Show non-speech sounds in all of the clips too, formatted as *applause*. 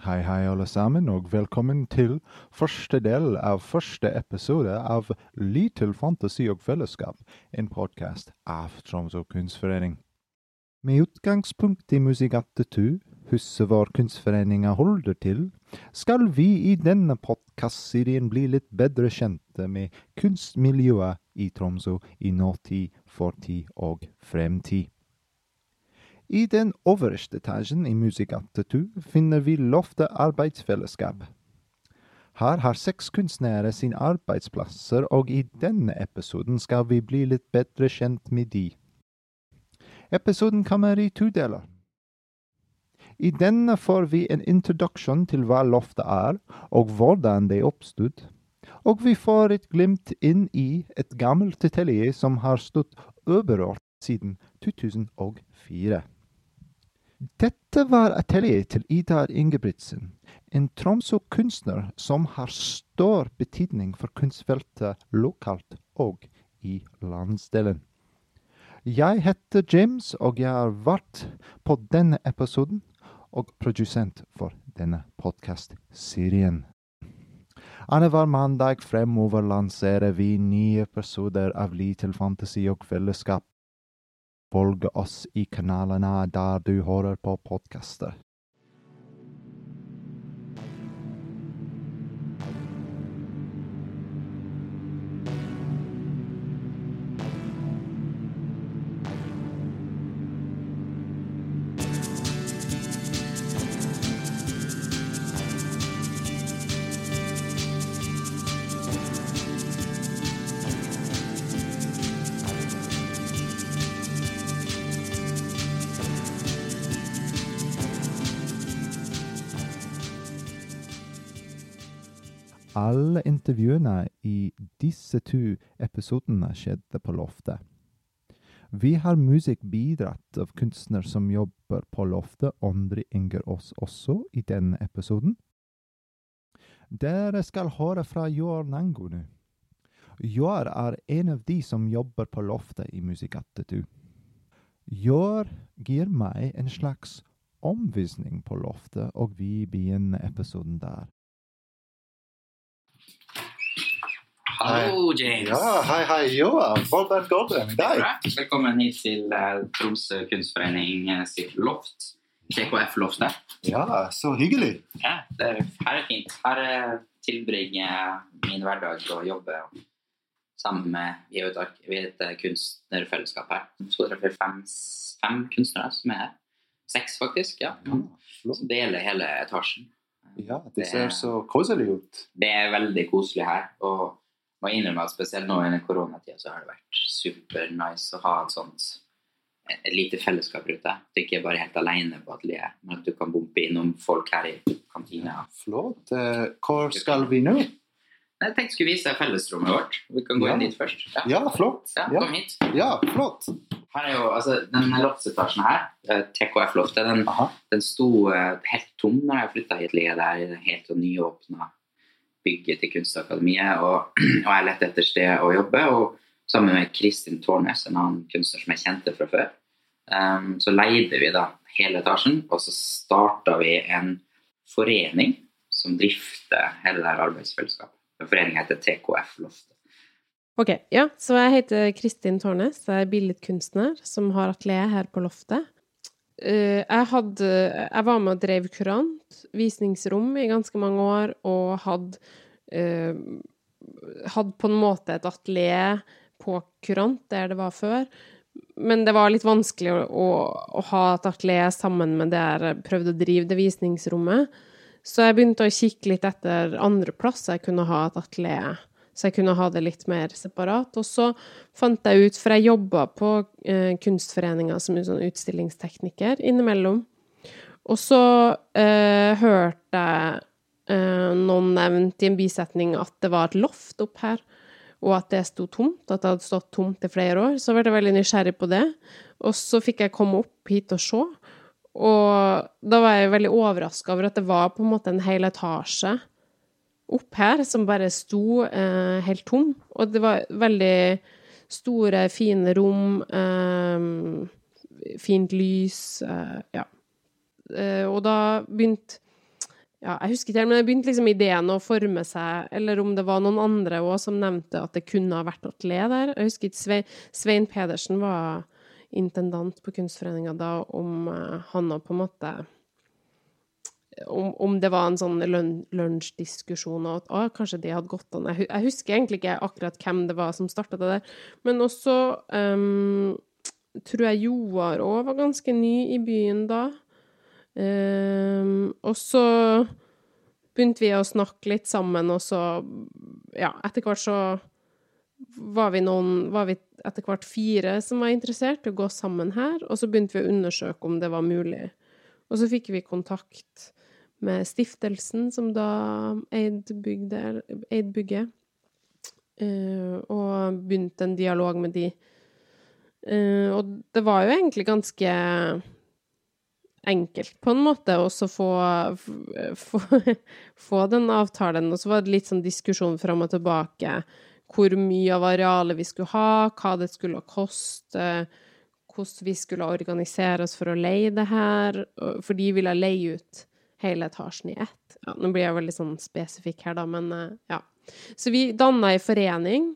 Hei, hei, alle sammen, og velkommen til første del av første episode av Little Fantasy og Fellesskap, en podkast av Tromsø kunstforening. Med utgangspunkt i Musikattetu, huset vår kunstforeninga holder til, skal vi i denne podkastserien bli litt bedre kjente med kunstmiljøet i Tromsø i nåtid, fortid og fremtid. I den øverste etasjen i Musikkattetu finner vi Loftet arbeidsfellesskap. Her har seks kunstnere sine arbeidsplasser, og i denne episoden skal vi bli litt bedre kjent med de. Episoden kommer i to deler. I denne får vi en introduksjon til hva loftet er, og hvordan det oppstod. Og vi får et glimt inn i et gammelt atelier som har stått uberørt siden 2004. Dette var atelieret til Idar Ingebrigtsen, en Tromsø-kunstner som har stor betydning for kunstfeltet lokalt og i landsdelen. Jeg heter James, og jeg har vært på denne episoden og produsent for denne podkast-serien. Annenhver mandag fremover lanserer vi nye episoder av Little Fantasy og Fellesskap. Følg oss i kanalene der du hører på podkaster. Alle intervjuene i disse to episodene skjedde på loftet. Vi har musikk bidratt av kunstner som jobber på loftet, andre ynger oss også i denne episoden. Dere skal høre fra Joar Nango nå. Joar er en av de som jobber på loftet i Musikkattetu. Joar gir meg en slags omvisning på loftet, og vi begynner episoden der. Hallo, James. Ja, hei, hei, går det med deg? Velkommen hit til uh, Tromsø kunstforening uh, sitt loft. TKF-loftet. Ja, så hyggelig. Ja, det er, her er fint. Her uh, tilbringer jeg min hverdag og jobber sammen med Vi er jo et, kunstnerfellesskap her. Så det er fem, fem kunstnere som er her. Seks, faktisk. ja. ja Som deler hele etasjen. Ja, det ser så koselig ut. Det er veldig koselig her. og må innrømme at spesielt nå i koronatida så har det vært supernice å ha et sånt et lite fellesskap deg. At du ikke er bare helt alene på atelieret, men at du kan bompe innom folk her i kantina. Flott. Eh, Hvor skal vi nå? Jeg tenkte jeg skulle vise deg fellesrommet vårt. Vi kan gå Ja. inn dit først. Ja, Ja, flott. ja, kom hit. ja flott. Her er jo, altså, Denne loftsetasjen her, eh, TKF-loftet, den, Aha. den sto eh, helt tom når jeg flytta hit. Ligger der i det helt nyåpna bygget til Kunstakademiet. Og, *clears throat* og jeg lette etter sted å jobbe. Og sammen med Kristin Tårnes, en annen kunstner som jeg kjente fra før, um, så leide vi da hele etasjen. Og så starta vi en forening som drifter hele det arbeidsfellesskapet. Foreningen heter TKF Loftet. Ok, ja, så jeg heter Kristin Tårnes, jeg er billedkunstner som har atelier her på loftet. Eh, Jeg, hadde, jeg var med og drev kurant, visningsrom, i ganske mange år, og hadde, eh, hadde på en måte et atelier på kurant der det var før. Men det var litt vanskelig å, å, å ha et atelier sammen med der jeg prøvde å drive det visningsrommet. Så jeg begynte å kikke litt etter andre plasser jeg kunne ha et atelier. Så jeg kunne ha det litt mer separat. Og så fant jeg ut, for jeg jobba på eh, Kunstforeninga som sånn utstillingstekniker innimellom. Og så eh, hørte jeg eh, noen nevnt i en bisetning at det var et loft opp her, og at det sto tomt, at det hadde stått tomt i flere år. Så ble jeg veldig nysgjerrig på det. Og så fikk jeg komme opp hit og se. Og da var jeg veldig overraska over at det var på en måte en hel etasje opp her som bare sto eh, helt tom. Og det var veldig store, fine rom, eh, fint lys, eh, ja. Eh, og da begynte ja, jeg husker ikke helt, men det begynte liksom ideen å forme seg, eller om det var noen andre òg som nevnte at det kunne ha vært atelier der. Jeg husker ikke Svein, Svein Pedersen var intendant på Kunstforeninga da, om uh, han òg på en måte om, om, det var en sånn lunsjdiskusjon, og at å, kanskje det hadde gått an. Jeg, husker egentlig ikke akkurat hvem det var som starta det der. Men også um, tror jeg Joar òg var ganske ny i byen da. Um, og så begynte vi å snakke litt sammen, og så Ja, etter hvert så var vi noen Var vi etter hvert fire som var interessert i å gå sammen her, og så begynte vi å undersøke om det var mulig. Og så fikk vi kontakt med stiftelsen som da eide bygget, uh, og begynte en dialog med de. Uh, og det var jo egentlig ganske enkelt, på en måte, å få, få, *laughs* få, den avtalen. Og så var det litt sånn diskusjon fram og tilbake. Hvor mye av arealet vi skulle ha, hva det skulle koste, hvordan vi skulle organisere oss for å leie det her. For de ville leie ut hele etasjen i ett. Ja, nå blir jeg veldig sånn spesifikk her, da, men eh, ja. Så vi danna ei forening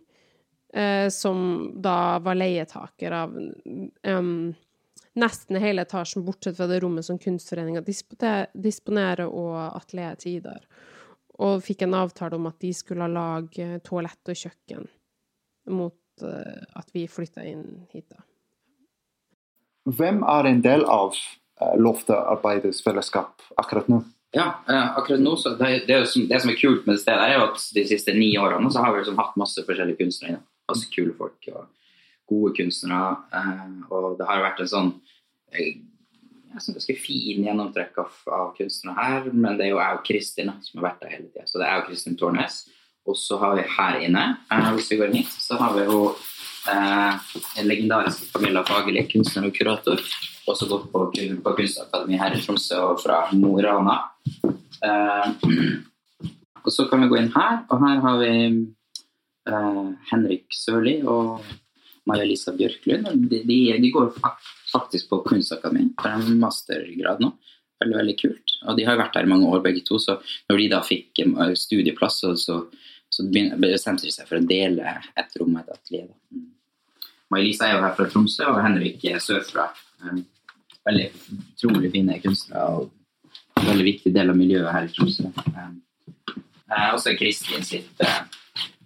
eh, som da var leietaker av um, nesten hele etasjen, bortsett fra det rommet som Kunstforeninga disponerer, og atelieret til Idar. Og fikk en avtale om at de skulle lage toalett og kjøkken mot uh, at vi flytta inn hit, da. Hvem er en del av uh, Loftet arbeidersfellesskap akkurat nå? Ja, uh, akkurat nå så det, det, som, det, som, er kult med det stedet, er jo at de siste ni årene så har vi liksom hatt masse forskjellige kunstnere inne. Masse kule folk og gode kunstnere. og det har vært en sånn jeg synes ganske fin gjennomtrekk av, av, kunstnere her. Men det er jo jeg og Kristin som har vært der hele tida. Så det er jo Kristin Tårnes. Og så har vi her inne, eh, hvis vi går inn hit, så har vi jo eh, en legendarisk Camilla Fagerli, kunstner og kurator. Også gått på, på Kunstakademiet her i Tromsø og fra Mo i Rana. Eh, og så kan vi gå inn her, og her har vi eh, Henrik Sørli og Maja Lisa Bjørklund. De, de, de går faktisk på Kunstakademiet for en mastergrad nå. Veldig, veldig kult. Og de har vært her i mange år begge to, så når de da fikk eh, studieplass, så, så bestemte de seg for å dele et rom med et atelier. Mm. May-Lisa er jo her fra Tromsø, og Henrik er sørfra. Um, veldig utrolig fine kunstnere og en veldig viktig del av miljøet her i Tromsø. Um, også Kristin sitt uh,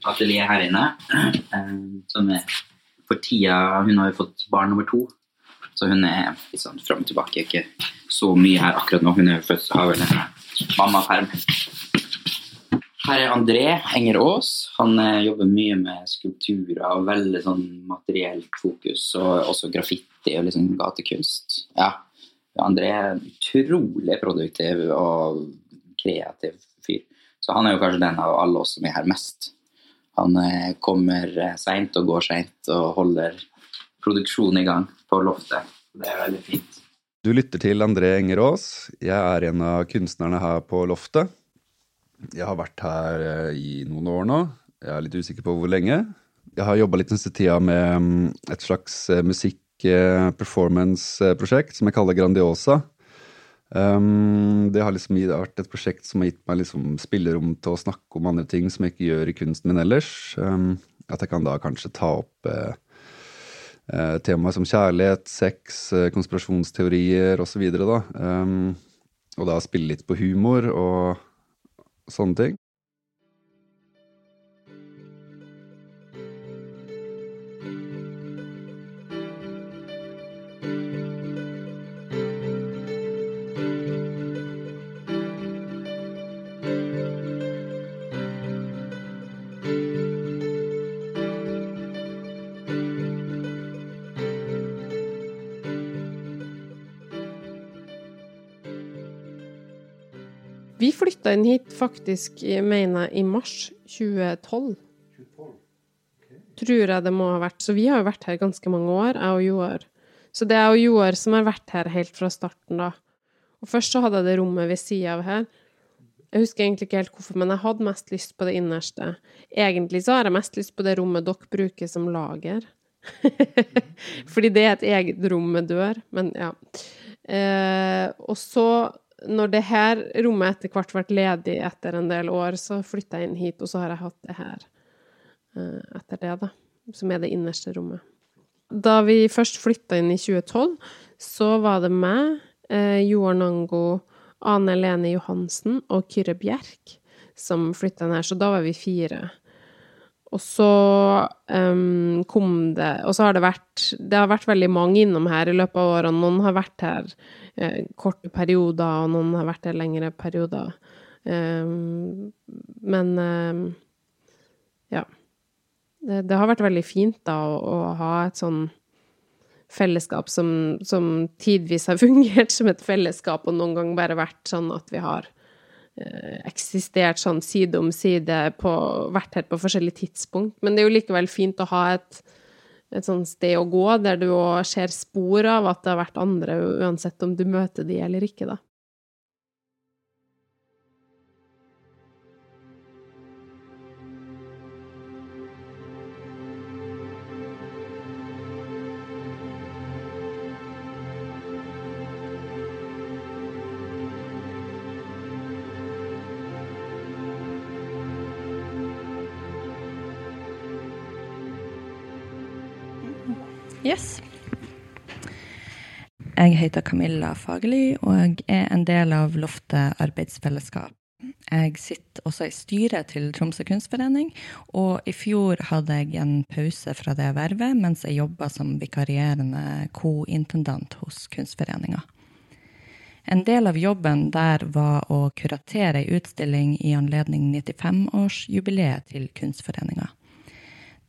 atelier her inne, *clears throat* um, som er for tida Hun har jo fått barn nummer to, så hun er litt sånn fram og tilbake. Ikke så mye her akkurat nå. Hun er jo født vel en mammaperm. Her er André Henger Aas. Han eh, jobber mye med skulpturer og veldig sånn materielt fokus. Og også graffiti og liksom gatekunst. Ja. André er en utrolig produktiv og kreativ fyr. Så han er jo kanskje den av alle oss som er her mest. Han eh, kommer eh, seint og går seint og holder produksjonen i gang på loftet. Det er veldig fint. Du lytter til André Engerås. Jeg er en av kunstnerne her på loftet. Jeg har vært her eh, i noen år nå. Jeg er litt usikker på hvor lenge. Jeg har jobba litt den siste tida med mm, et slags eh, musikk-performance-prosjekt som jeg kaller Grandiosa. Um, det har liksom vært et prosjekt som har gitt meg liksom spillerom til å snakke om andre ting som jeg ikke gjør i kunsten min ellers. Um, at jeg kan da kanskje ta opp eh, temaer som kjærlighet, sex, eh, konspirasjonsteorier osv. Og, um, og da spille litt på humor og sånne ting. Vi flytta inn hit faktisk, mener jeg, i mars 2012. 2012. Okay. Tror jeg det må ha vært. Så vi har jo vært her ganske mange år, jeg og Joar. Så det er jo Joar som har vært her helt fra starten, da. Og først så hadde jeg det rommet ved sida av her. Jeg husker egentlig ikke helt hvorfor, men jeg hadde mest lyst på det innerste. Egentlig så har jeg mest lyst på det rommet dere bruker som lager. *laughs* Fordi det er et eget rom med dør. Men ja. Eh, og så når det her rommet etter hvert ble ledig etter en del år, så flytta jeg inn hit, og så har jeg hatt det her uh, etter det, da. Som er det innerste rommet. Da vi først flytta inn i 2012, så var det meg, uh, Joar Nango, Ane Lene Johansen og Kyrre Bjerk som flytta inn her, så da var vi fire. Og så um, kom det Og så har det vært Det har vært veldig mange innom her i løpet av årene. Noen har vært her eh, korte perioder, og noen har vært her lengre perioder. Um, men um, ja. Det, det, har vært veldig fint da å, å ha et sånn fellesskap som, som, tidvis har *laughs* fungert som et fellesskap, og noen ganger bare vært sånn at vi har eksistert sånn side om side, på, vært her på forskjellige tidspunkt. Men det er jo likevel fint å ha et, et sånt sted å gå, der du òg ser spor av at det har vært andre, uansett om du møter de eller ikke, da. Jeg heter Camilla Fagerli, og jeg er en del av Loftet arbeidsfellesskap. Jeg sitter også i styret til Tromsø kunstforening, og i fjor hadde jeg en pause fra det vervet mens jeg jobba som vikarierende co-intendant hos Kunstforeninga. En del av jobben der var å kuratere ei utstilling i anledning 95-årsjubileet til Kunstforeninga.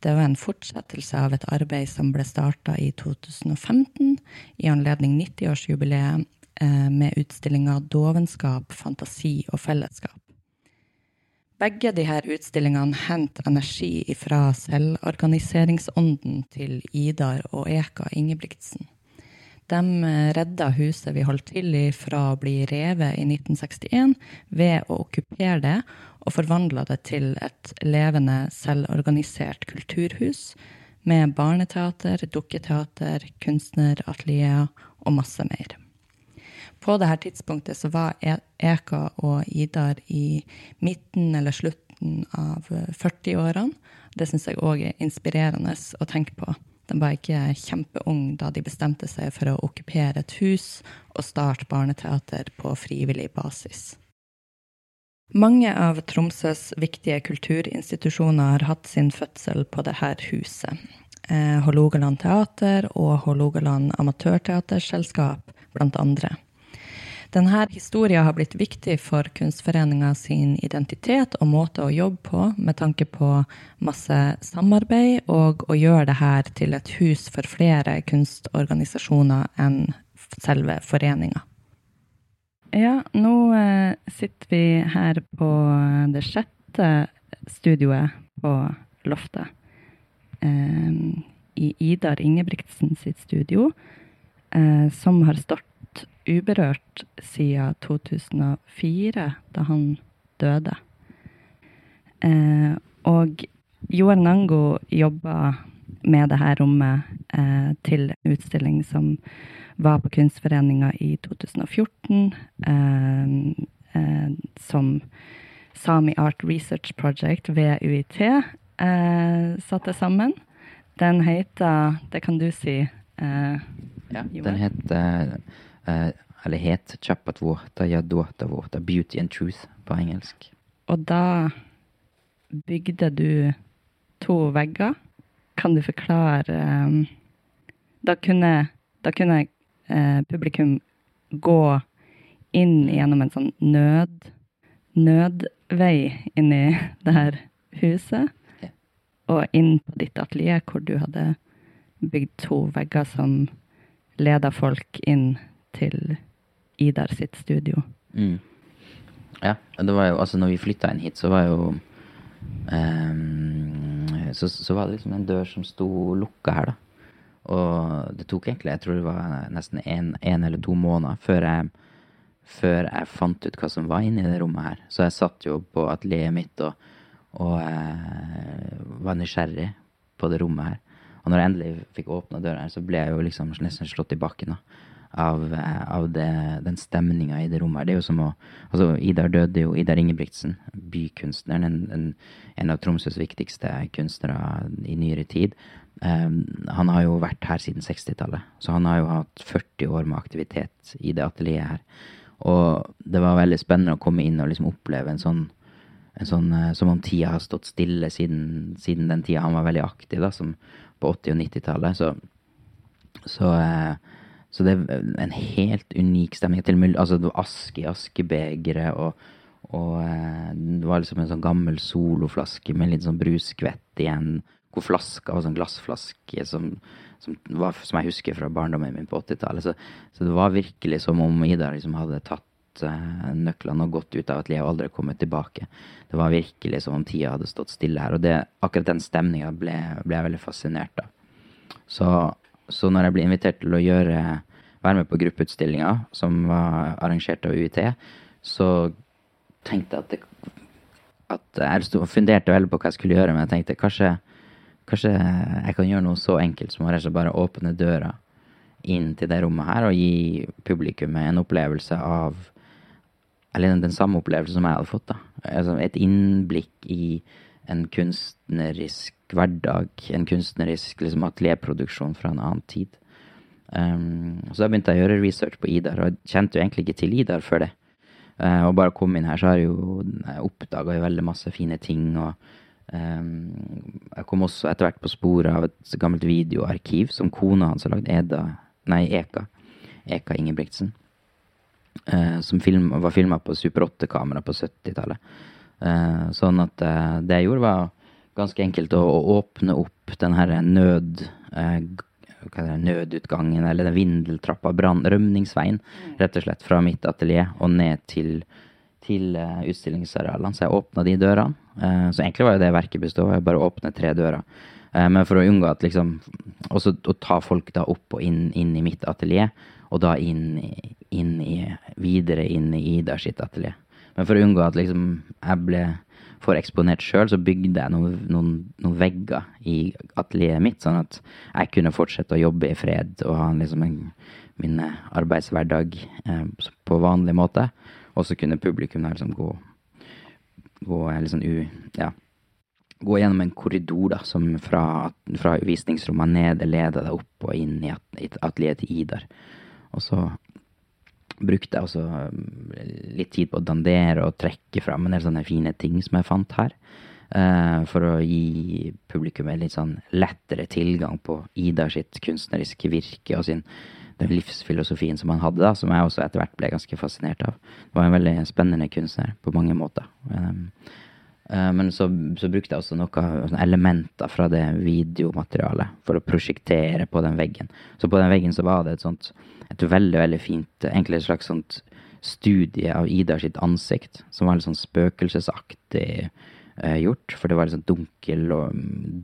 Det var en fortsettelse av et arbeid som ble starta i 2015 i anledning 90-årsjubileet eh, med utstillinga Dovenskap, fantasi og fellesskap. Begge disse utstillingene henter energi fra selvorganiseringsånden til Idar og Eka Ingebrigtsen. De eh, redda huset vi holdt til i fra å bli revet i 1961 ved å okkupere det og forvandla det til et levende, selvorganisert kulturhus med barneteater, dukketeater, kunstneratelier og masse mer. På dette tidspunktet så var e- Eka og Idar i midten eller slutten av 40-årene. Det syns jeg òg er inspirerende å tenke på. De var ikke kjempeung da de bestemte seg for å okkupere et hus og starte barneteater på frivillig basis. Mange av Tromsøs viktige kulturinstitusjoner har hatt sin fødsel på dette huset. Eh, Hålogaland teater og Hålogaland amatørteaterselskap, blant andre. Denne historien har blitt viktig for Kunstforeninga sin identitet og måte å jobbe på, med tanke på masse samarbeid og å gjøre det her til et hus for flere kunstorganisasjoner enn selve foreninga. Ja, nå eh, sitter vi her på det sjette studioet på Loftet. Eh, I Idar Ingebrigtsen sitt studio, eh, som har stått uberørt siden 2004, da han døde. Eh, og Joar Nango jobba med dette rommet eh, til utstilling som var på Kunstforeninga i 2014 eh, eh, som Sami Art Research Project ved UiT eh, satte sammen. Den heter Det kan du si. Eh, ja, den heter eh, Eller het Chapat ja Yadota Water Beauty and Truth på engelsk. Og da bygde du to vegger. Kan du forklare eh, Da kunne, da kunne eh, publikum gå inn gjennom en sånn nød, nødvei inn i *laughs* det her huset. Ja. Og inn på ditt atelier, hvor du hadde bygd to vegger som leda folk inn til Idar sitt studio. Mm. Ja, det var jo altså når vi flytta inn hit, så var jo um, så, så, var det liksom en dør som sto lukka her, da. Og det tok egentlig, jeg tror det var nesten en, en eller to måneder før jeg, før jeg, fant ut hva som var inni det rommet her. Så jeg satt jo på atelieret mitt og, og eh, var nysgjerrig på det rommet her. Og når jeg endelig fikk åpna døra her, så ble jeg jo liksom nesten slått i bakken. da. av, eh, av det, den stemninga i det rommet. her. Det er jo som å Altså, Idar døde jo, Idar Ingebrigtsen, bykunstneren, en, en, en av Tromsøs viktigste kunstnere i nyere tid. Um, han har jo vært her siden 60-tallet, så han har jo hatt 40 år med aktivitet i det atelieret her. Og det var veldig spennende å komme inn og liksom oppleve en sånn, en sånn Som om tida har stått stille siden, siden den tida han var veldig aktiv, da, som på 80- og 90-tallet. Så, så uh, så det er en helt unik stemning. Til og med altså, aske i askebegeret, og, og eh, det var liksom en sånn gammel soloflaske med litt sånn bruskvett igjen. Hvor flaska var sånn glassflaske som, som, var, som, jeg husker fra barndommen min på 80-tallet. Så, så, det var virkelig som om Ida liksom hadde tatt uh, nøklene og gått ut av atelieret og aldri kommet tilbake. Det var virkelig som om tida hadde stått stille her. Og det, akkurat den stemninga ble, ble, jeg veldig fascinert av. Så så når jeg ble invitert til å gjøre, være med på gruppeutstillinga som var arrangert av UiT, så tenkte at, det, at Jeg stod, funderte veldig på hva jeg skulle gjøre, men jeg tenkte kanskje, kanskje jeg kan gjøre noe så enkelt som å bare åpne døra inn til det rommet her og gi publikummet en opplevelse av Eller den samme opplevelsen som jeg hadde fått. da. Altså et innblikk i en kunstnerisk hverdag, en kunstnerisk liksom, atelierproduksjon fra en annen tid. Um, så da begynte jeg å gjøre research på Idar, og jeg kjente jo egentlig ikke til Idar før det. Uh, og bare å komme inn her, så har jeg jo oppdaga veldig masse fine ting. og um, Jeg kom også etter hvert på sporet av et gammelt videoarkiv som kona hans har lagd, Eda, nei, Eka. Eka Ingebrigtsen. Eh, som film, var filma på Super 8-kamera på 70-tallet. Eh, sånn at uh, det jeg gjorde, var ganske enkelt å, å åpne opp den her nød... Eh, det, nødutgangen, eller den vindeltrappa, brann, rømningsveien, mm. rett og slett fra mitt atelier og ned til, til uh, utstillingsarealene. Så jeg åpna de dørene. Uh, så egentlig var jo det verket bestod av bare å åpne tre dører. Uh, men for å unngå at liksom Også å ta folk da opp og inn, inn i mitt atelier, og da inn, inn i Videre inn i Ida sitt atelier. Men for å unngå at liksom jeg ble får eksponert sjøl, så bygde jeg noen, noen, noen, vegger i atelieret mitt, sånn at jeg kunne fortsette å jobbe i fred og ha liksom en, min arbeidshverdag eh, på vanlig måte. Og så kunne publikum liksom gå, gå liksom u... Ja gå gjennom en korridor da, som fra, fra visningsrommene nede leder deg opp og inn i atelieret til Idar. Og så brukte jeg også um, litt tid på å dandere og trekke fram en del sånne fine ting som jeg fant her. Uh, for å gi publikum en litt sånn lettere tilgang på Ida sitt kunstneriske virke og sin, den livsfilosofien som han hadde, da, som jeg også etter hvert ble ganske fascinert av. Det var en veldig spennende kunstner på mange måter. Uh, men så, så, brukte jeg også noen elementer fra det videomaterialet for å prosjektere på den veggen. Så på den veggen så var det et sånt et veldig, veldig fint Egentlig et slags sånt studie av Ida sitt ansikt, som var litt sånn spøkelsesaktig eh, gjort. For det var litt sånn dunkel, og,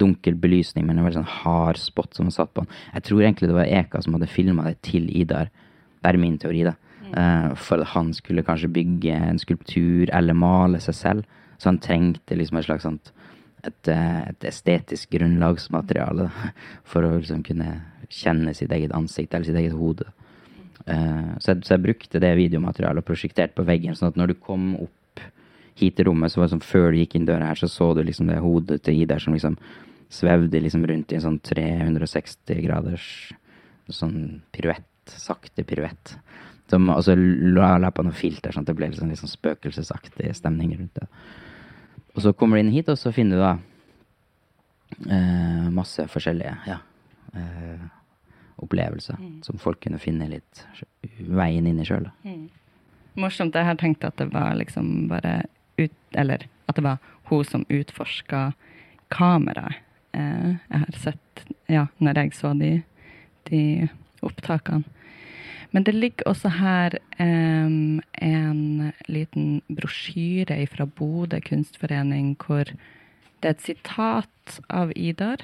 dunkel belysning, men en veldig sånn hard spot som var satt på den. Jeg tror egentlig det var Eka som hadde filma det til Idar. Det er min teori, da. Uh, for at han skulle kanskje bygge en skulptur eller male seg selv. Så han trengte liksom et slags sånt et, eh, et estetisk grunnlagsmateriale *laughs* for å liksom kunne kjenne sitt eget ansikt eller sitt eget hode. Uh, så, jeg, så, jeg, brukte det videomaterialet og prosjekterte på veggen, sånn at når du kom opp hit til rommet, så var det sånn før du gikk inn døra her, så så du liksom det hodet til Idar som liksom svevde liksom rundt i en sånn 360 graders sånn piruett, sakte piruett. Som, og så la jeg på noe filter, sånn at det ble liksom, liksom spøkelsesaktig stemning rundt det. Og så kommer du inn hit, og så finner du da uh, masse forskjellige ja, uh, opplevelse mm. som folk kunne finne litt veien inn i sjøl. Mm. Morsomt. Jeg har tenkt at det var liksom bare ut Eller at det var hun som utforska kameraet. Eh, jeg har sett Ja, når jeg så de, de opptakene. Men det ligger også her um, en liten brosjyre fra Bodø kunstforening hvor det er et sitat av Idar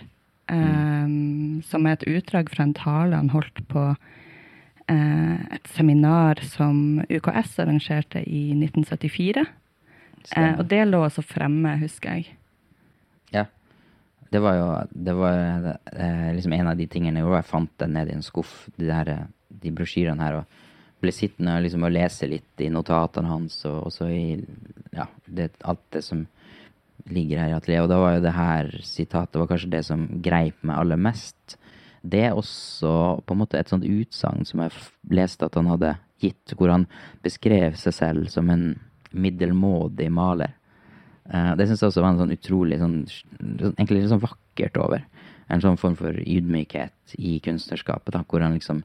um, som er et utdrag fra en tale han holdt på uh, et seminar som UKS arrangerte i 1974. Uh, eh, og det lå også fremme, husker jeg. Ja. det var jo det var eh, liksom en av de tingene hvor jeg fant den nede i en skuff, de, der, eh, de brosjyrene her. og ble sittende liksom, og lese litt i notatene hans, og også i ja, det, alt det som ligger her i atelieret. Og da var jo det her sitatet var kanskje det som greip meg aller mest. Det er også på en måte et sånt utsagn som jeg leste at han hadde gitt, hvor han beskrev seg selv som en middelmådig maler. Uh, det syns jeg også var en sånn utrolig sånn, Egentlig litt sånn vakkert over. En sånn form for ydmykhet i kunstnerskapet, da, hvor han liksom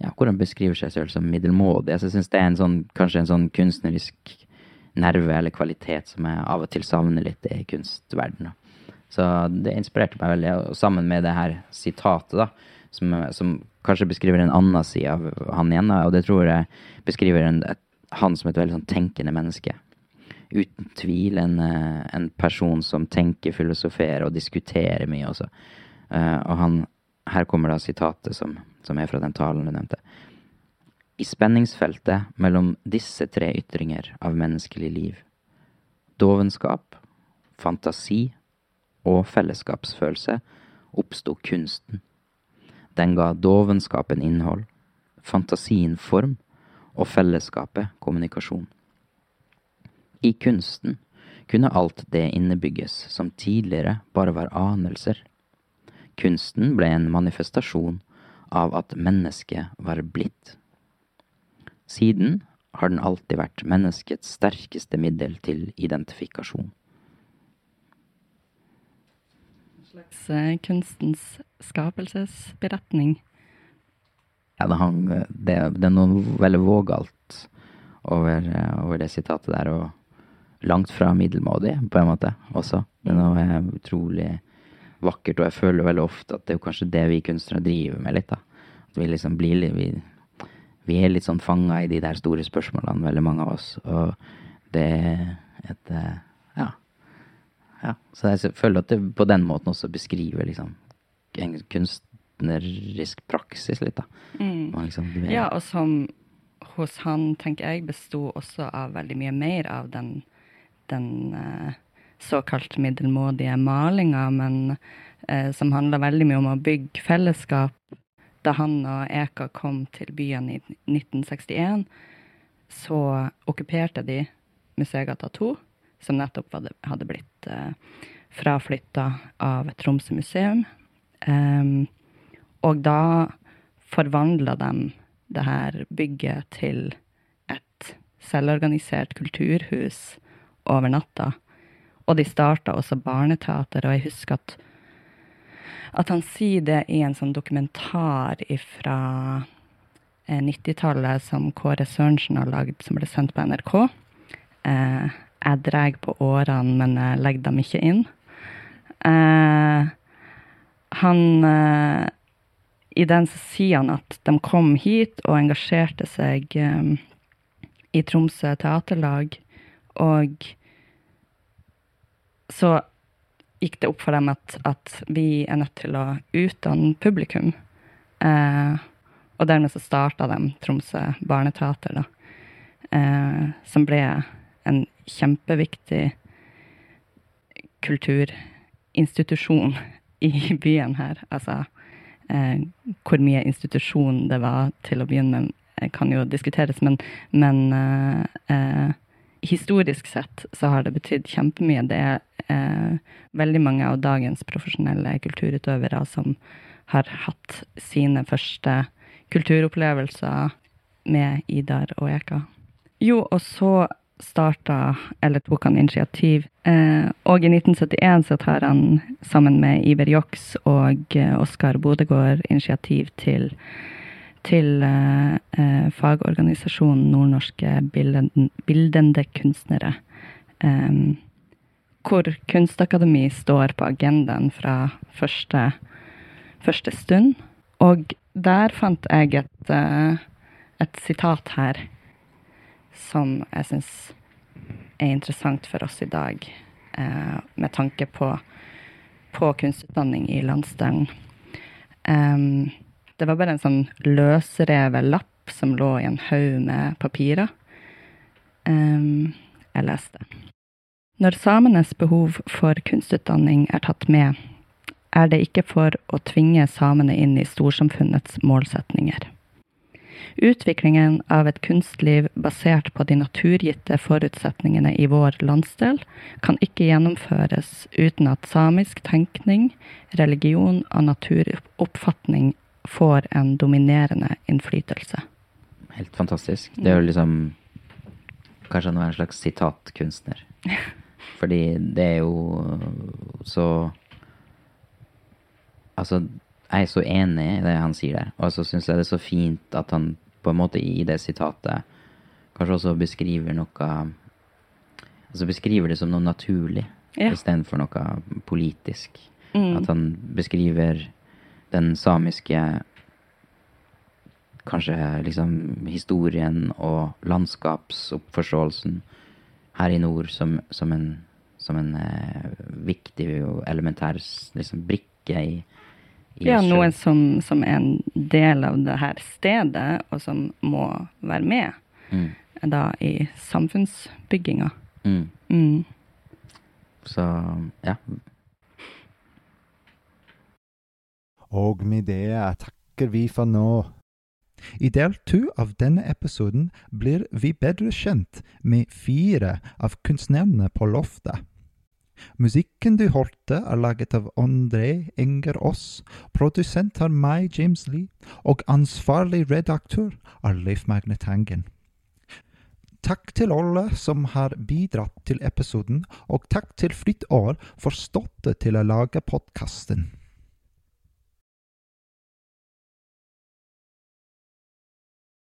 ja, hvor han beskriver seg selv som middelmådig. Altså, jeg syns det er en sånn, kanskje en sånn kunstnerisk nerve eller kvalitet som jeg av og til savner litt i kunstverdenen. Så det inspirerte meg veldig. Og sammen med det her sitatet, da, som, som kanskje beskriver en annen side av han igjen, og det tror jeg beskriver en, et, han som et veldig sånn tenkende menneske. Uten tvil en, eh, en, person som tenker, filosoferer og diskuterer mye også. Uh, og han, her kommer da sitatet som, som er fra den talen du nevnte. I spenningsfeltet mellom disse tre ytringer av menneskelig liv, dovenskap, fantasi og fellesskapsfølelse, oppsto kunsten. Den ga dovenskapen innhold, fantasien form og fellesskapet kommunikasjon. I kunsten kunne alt det innebygges som tidligere bare var anelser. Kunsten ble en manifestasjon av at mennesket var blitt. Siden har den alltid vært menneskets sterkeste middel til identifikasjon. En slags eh, kunstens skapelsesberetning? Ja, det, hang, det, det er noe veldig vågalt over, over, det sitatet der, og langt fra middelmådig, på en måte, også. Det er noe utrolig vakkert, og jeg føler veldig ofte at det er kanskje det vi kunstnere driver med litt, da. At vi liksom blir litt vi, er litt sånn fanga i de der store spørsmålene, veldig mange av oss. Og det er et eh, Ja. ja. Så jeg føler at det på den måten også beskriver liksom en kunstnerisk praksis litt, da. Mm. Liksom, er, ja, og som hos han, tenker jeg, besto også av veldig mye mer av den, den uh, såkalt middelmådige malinga, men eh, som handla veldig mye om å bygge fellesskap da han og Eka kom til byen i 1961, så okkuperte de Museegata 2, som nettopp hadde blitt eh, fraflytta av Tromsø museum. Um, og da forvandla de det her bygget til et selvorganisert kulturhus over natta. Og de starta også barneteater, og jeg husker at at han sier det i en sånn dokumentar fra 90-tallet eh, som Kåre Sørensen har lagd, som ble sendt på NRK. Eh, jeg drar på årene, men jeg legger dem ikke inn. Eh, han eh, I den så sier han at de kom hit og engasjerte seg eh, i Tromsø teaterlag, og så gikk det opp for dem at, at vi er nødt til å utdanne publikum. Eh, og dermed så starta de Tromsø Barneteater, da. Eh, som ble en kjempeviktig kulturinstitusjon i byen her. Altså eh, hvor mye institusjon det var til å begynne med, kan jo diskuteres, men, men eh, eh, historisk sett så har det betydd kjempemye. Det er eh, veldig mange av dagens profesjonelle kulturutøvere som har hatt sine første kulturopplevelser med Idar og Eka. Jo, og så starta, eller tok han initiativ. Eh, og i 1971 så tar han sammen med Iver Joks og eh, Oskar Bodegård initiativ til til eh, eh, fagorganisasjonen Nordnorske Bildende Kunstnere. Eh, hvor Kunstakademi står på agendaen fra første, første stund. Og der fant jeg et, eh, et sitat her som jeg syns er interessant for oss i dag, eh, med tanke på, på kunstutdanning i landsdelen. Um, det var bare en sånn løsrevet lapp som lå i en haug med papirer. Um, jeg leste. Når samenes behov for kunstutdanning er tatt med, er det ikke for å tvinge samene inn i storsamfunnets målsetninger. Utviklingen av et kunstliv basert på de naturgitte forutsetningene i vår landsdel kan ikke gjennomføres uten at samisk tenkning, religion og naturoppfatning får en dominerende innflytelse. Helt fantastisk. Det er jo liksom Kanskje han var en slags sitatkunstner. *laughs* Fordi det er jo så Altså, jeg er så enig i det han sier der. Og så syns jeg det er så fint at han på en måte i det sitatet kanskje også beskriver noe Altså beskriver det som noe naturlig Ja. istedenfor noe politisk. Mm. At han beskriver den samiske Kanskje liksom historien og landskapsoppforståelsen her i nord som, som en, som en eh, viktig og elementær liksom, brikke i, i Ja, noen som, som er en del av det her stedet, og som må være med Mm. da i samfunnsbygginga. Mm. Mm. Så ja. Og med det takker vi for nå. I del to av denne episoden blir vi bedre kjent med fire av kunstnerne på loftet. Musikken du hørte er laget av André Enger Aas, produsent er meg, James Lee, og ansvarlig redaktør er Leif Magne Tangen. Takk til alle som har bidratt til episoden, og takk til Fritt År for støtte til å lage podkasten.